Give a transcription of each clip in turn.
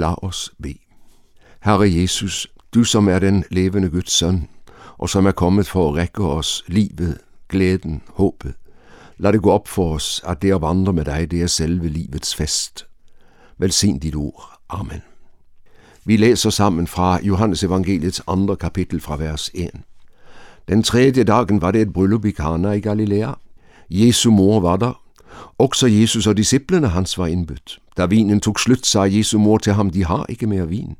Lad os bede. Herre Jesus, du som er den levende Guds søn, og som er kommet for at række os livet, glæden, håbet. Lad det gå op for os, at det at vandre med dig, det er selve livets fest. Velsign dit ord. Amen. Vi læser sammen fra Johannes evangeliets andre kapitel fra vers 1. Den tredje dagen var det et bryllup i Kana i Galilea. Jesu mor var der. Også Jesus og disciplene hans var indbudt. Da vinen tog slut, sagde Jesu mor til ham, de har ikke mere vin.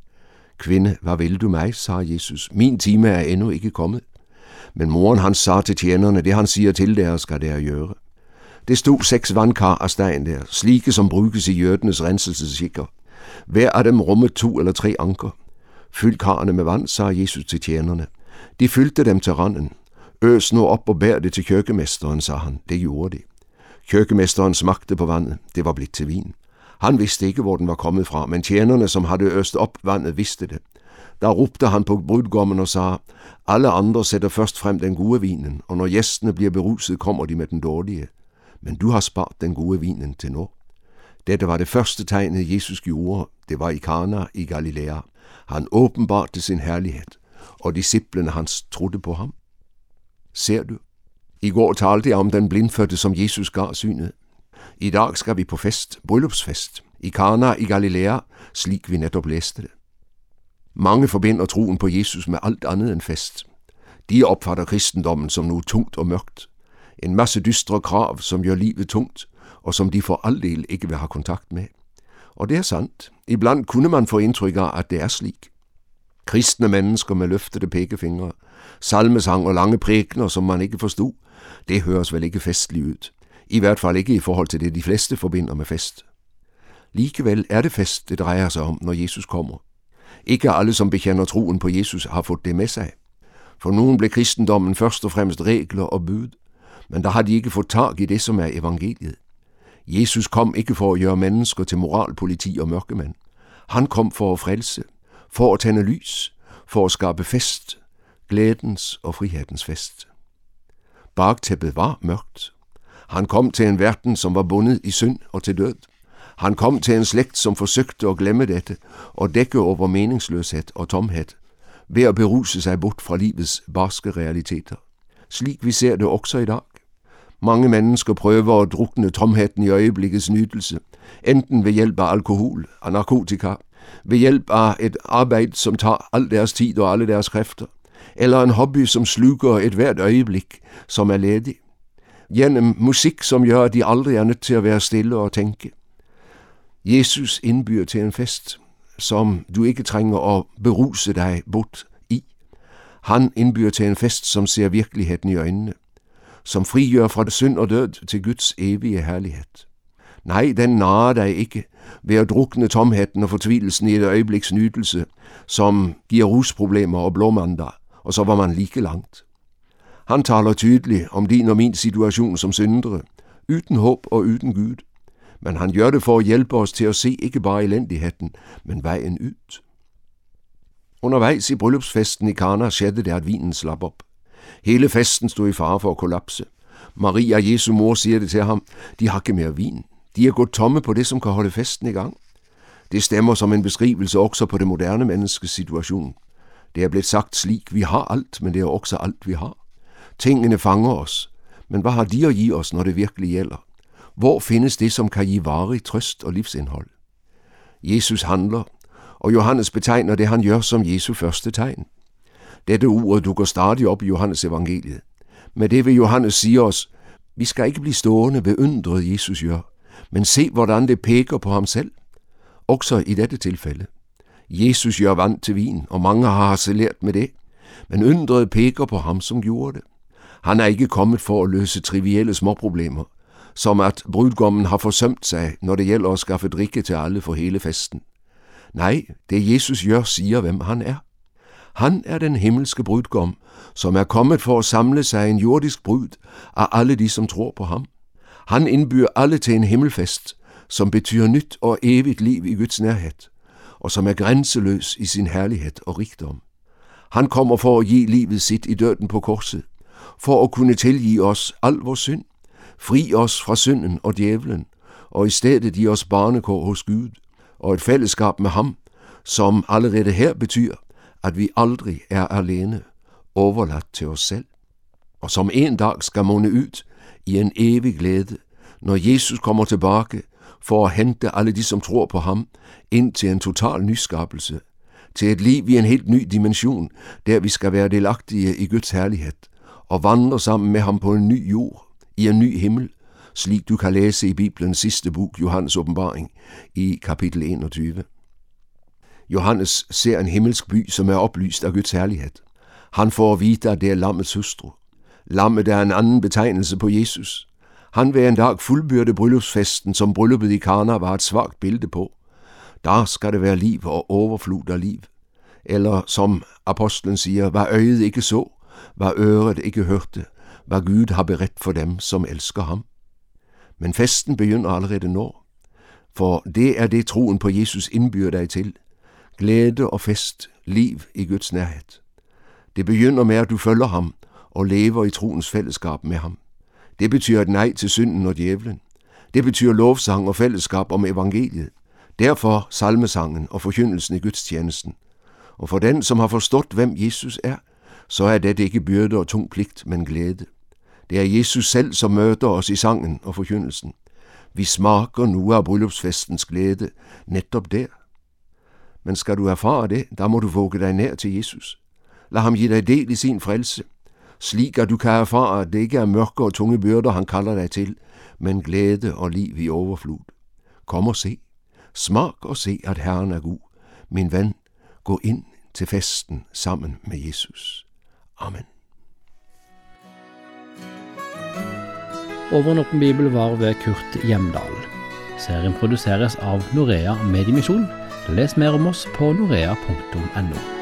Kvinde, hvad vil du mig, sagde Jesus. Min time er endnu ikke kommet. Men moren hans sagde til tjenerne, det han siger til dere, skal dere gøre. Det stod seks vandkar af stegen der, slike som bruges i jødenes renselsesikker. Hver af dem rummet to eller tre anker. Fyld karrene med vand, sagde Jesus til tjenerne. De fyldte dem til randen. Øs nu op og bær det til kirkemesteren, sagde han. Det gjorde de. Kirkemesteren smagte på vandet. Det var blitt til vin. Han vidste ikke, hvor den var kommet fra, men tjenerne, som havde øst op vandet, vidste det. Da ropte han på brudgommen og sagde, alle andre sætter først frem den gode vinen, og når gæstene bliver beruset, kommer de med den dårlige. Men du har spart den gode vinen til nu. Dette var det første tegnet, Jesus gjorde. Det var i Kana i Galilea. Han åbenbarte sin herlighed, og disciplene hans trodde på ham. Ser du? I går talte jeg om den blindfødte, som Jesus gav synet. I dag skal vi på fest, bryllupsfest, i Kana i Galilea, slik vi netop læste det. Mange forbinder troen på Jesus med alt andet end fest. De opfatter kristendommen som noget tungt og mørkt. En masse dystre krav, som gør livet tungt, og som de for all del ikke vil have kontakt med. Og det er sandt. Ibland kunne man få indtryk af, at det er slik. Kristne mennesker med løftede pekefingre, salmesang og lange prækner, som man ikke forstod, det høres vel ikke festligt ud. I hvert fald ikke i forhold til det, de fleste forbinder med fest. Likevel er det fest, det drejer sig om, når Jesus kommer. Ikke alle, som bekender troen på Jesus, har fået det med sig. For nogen blev kristendommen først og fremmest regler og bud, men der har de ikke fået tag i det, som er evangeliet. Jesus kom ikke for at gøre mennesker til moralpoliti og mørkemand. Han kom for at frelse, for at tænde lys, for at skabe fest, glædens og frihedens fest. Bagtæppet var mørkt. Han kom til en verden, som var bundet i synd og til død. Han kom til en slægt, som forsøgte at glemme dette og dække over meningsløshed og tomhed, ved at beruse sig bort fra livets barske realiteter. Slik vi ser det også i dag. Mange mennesker prøver at drukne tomheden i øjeblikkets nydelse, enten ved hjælp af alkohol og narkotika, ved hjælp af et arbejde, som tager al deres tid og alle deres kræfter, eller en hobby, som sluger et hvert øjeblik, som er ledig. Gennem musik, som gør, at de aldrig er nødt til at være stille og tænke. Jesus indbyder til en fest, som du ikke trænger at beruse dig bort i. Han indbyder til en fest, som ser virkeligheden i øjnene, som frigør fra det synd og død til Guds evige herlighed. Nej, den narer dig ikke ved at drukne tomheden og fortvilelsen i et øjebliks nydelse, som giver rusproblemer og blåmandag, og så var man like langt. Han taler tydeligt om din og min situation som syndere, uden håb og uden Gud. Men han gør det for at hjælpe os til at se ikke bare elendigheden, men vejen ud. Undervejs i bryllupsfesten i Kana skedde det, at vinen slap op. Hele festen stod i fare for at kollapse. Maria, Jesu mor, siger det til ham, de har ikke mere vin. De er gået tomme på det, som kan holde festen i gang. Det stemmer som en beskrivelse også på det moderne menneskes situation. Det er blevet sagt slik, vi har alt, men det er også alt, vi har. Tingene fanger os, men hvad har de at give os, når det virkelig gælder? Hvor findes det, som kan give varig trøst og livsindhold? Jesus handler, og Johannes betegner det, han gør som Jesu første tegn. Dette ord dukker stadig op i Johannes evangeliet. Med det vil Johannes sige os, vi skal ikke blive stående ved undret Jesus gør, men se, hvordan det peker på ham selv. Også i dette tilfælde. Jesus gør vand til vin, og mange har altså harceleret med det, men undret peker på ham, som gjorde det. Han er ikke kommet for at løse trivielle småproblemer, som at brudgommen har forsømt sig, når det gælder at skaffe drikke til alle for hele festen. Nej, det Jesus gør, siger, hvem han er. Han er den himmelske brudgom, som er kommet for at samle sig en jordisk brud af alle de, som tror på ham. Han indbyr alle til en himmelfest, som betyder nyt og evigt liv i Guds nærhed, og som er grænseløs i sin herlighed og rigdom. Han kommer for at give livet sit i døden på korset, for at kunne tilgive os al vores synd, fri os fra synden og djævlen, og i stedet give os barnekår hos Gud, og et fællesskab med ham, som allerede her betyder, at vi aldrig er alene, overladt til os selv, og som en dag skal måne ud i en evig glæde, når Jesus kommer tilbage for at hente alle de, som tror på ham, ind til en total nyskabelse, til et liv i en helt ny dimension, der vi skal være delagtige i Guds herlighed, og vandre sammen med ham på en ny jord, i en ny himmel, slik du kan læse i Bibelens sidste bog, Johannes åbenbaring, i kapitel 21. Johannes ser en himmelsk by, som er oplyst af Guds herlighed. Han får at vide, at det er lammets hustru. Lammet er en anden betegnelse på Jesus. Han vil en dag fuldbyrde bryllupsfesten, som brylluppet i Kana var et svagt billede på. Der skal det være liv og overflod af liv. Eller som apostlen siger, hvad øjet ikke så, hvad øret ikke hørte, hvad Gud har beredt for dem, som elsker ham. Men festen begynder allerede nå, for det er det troen på Jesus indbyr dig til. Glæde og fest, liv i Guds nærhed. Det begynder med, at du følger ham og lever i troens fællesskab med ham. Det betyder et nej til synden og djævlen. Det betyder lovsang og fællesskab om evangeliet. Derfor salmesangen og forkyndelsen i gudstjenesten. Og for den, som har forstået, hvem Jesus er, så er det ikke byrde og tung pligt, men glæde. Det er Jesus selv, som møder os i sangen og forkyndelsen. Vi smager nu af bryllupsfestens glæde netop der. Men skal du erfare det, der må du våge dig nær til Jesus. Lad ham give dig del i sin frelse, slik at du kan erfare, at det ikke er mørke og tunge byrder, han kalder dig til, men glæde og liv i overflod. Kom og se. Smag og se, at Herren er god. Min ven, gå ind til festen sammen med Jesus. Amen. Over bibel var ved Kurt Hjemdal. Serien produseres av Norea Mediemisjon. Les mer om oss på norea.no.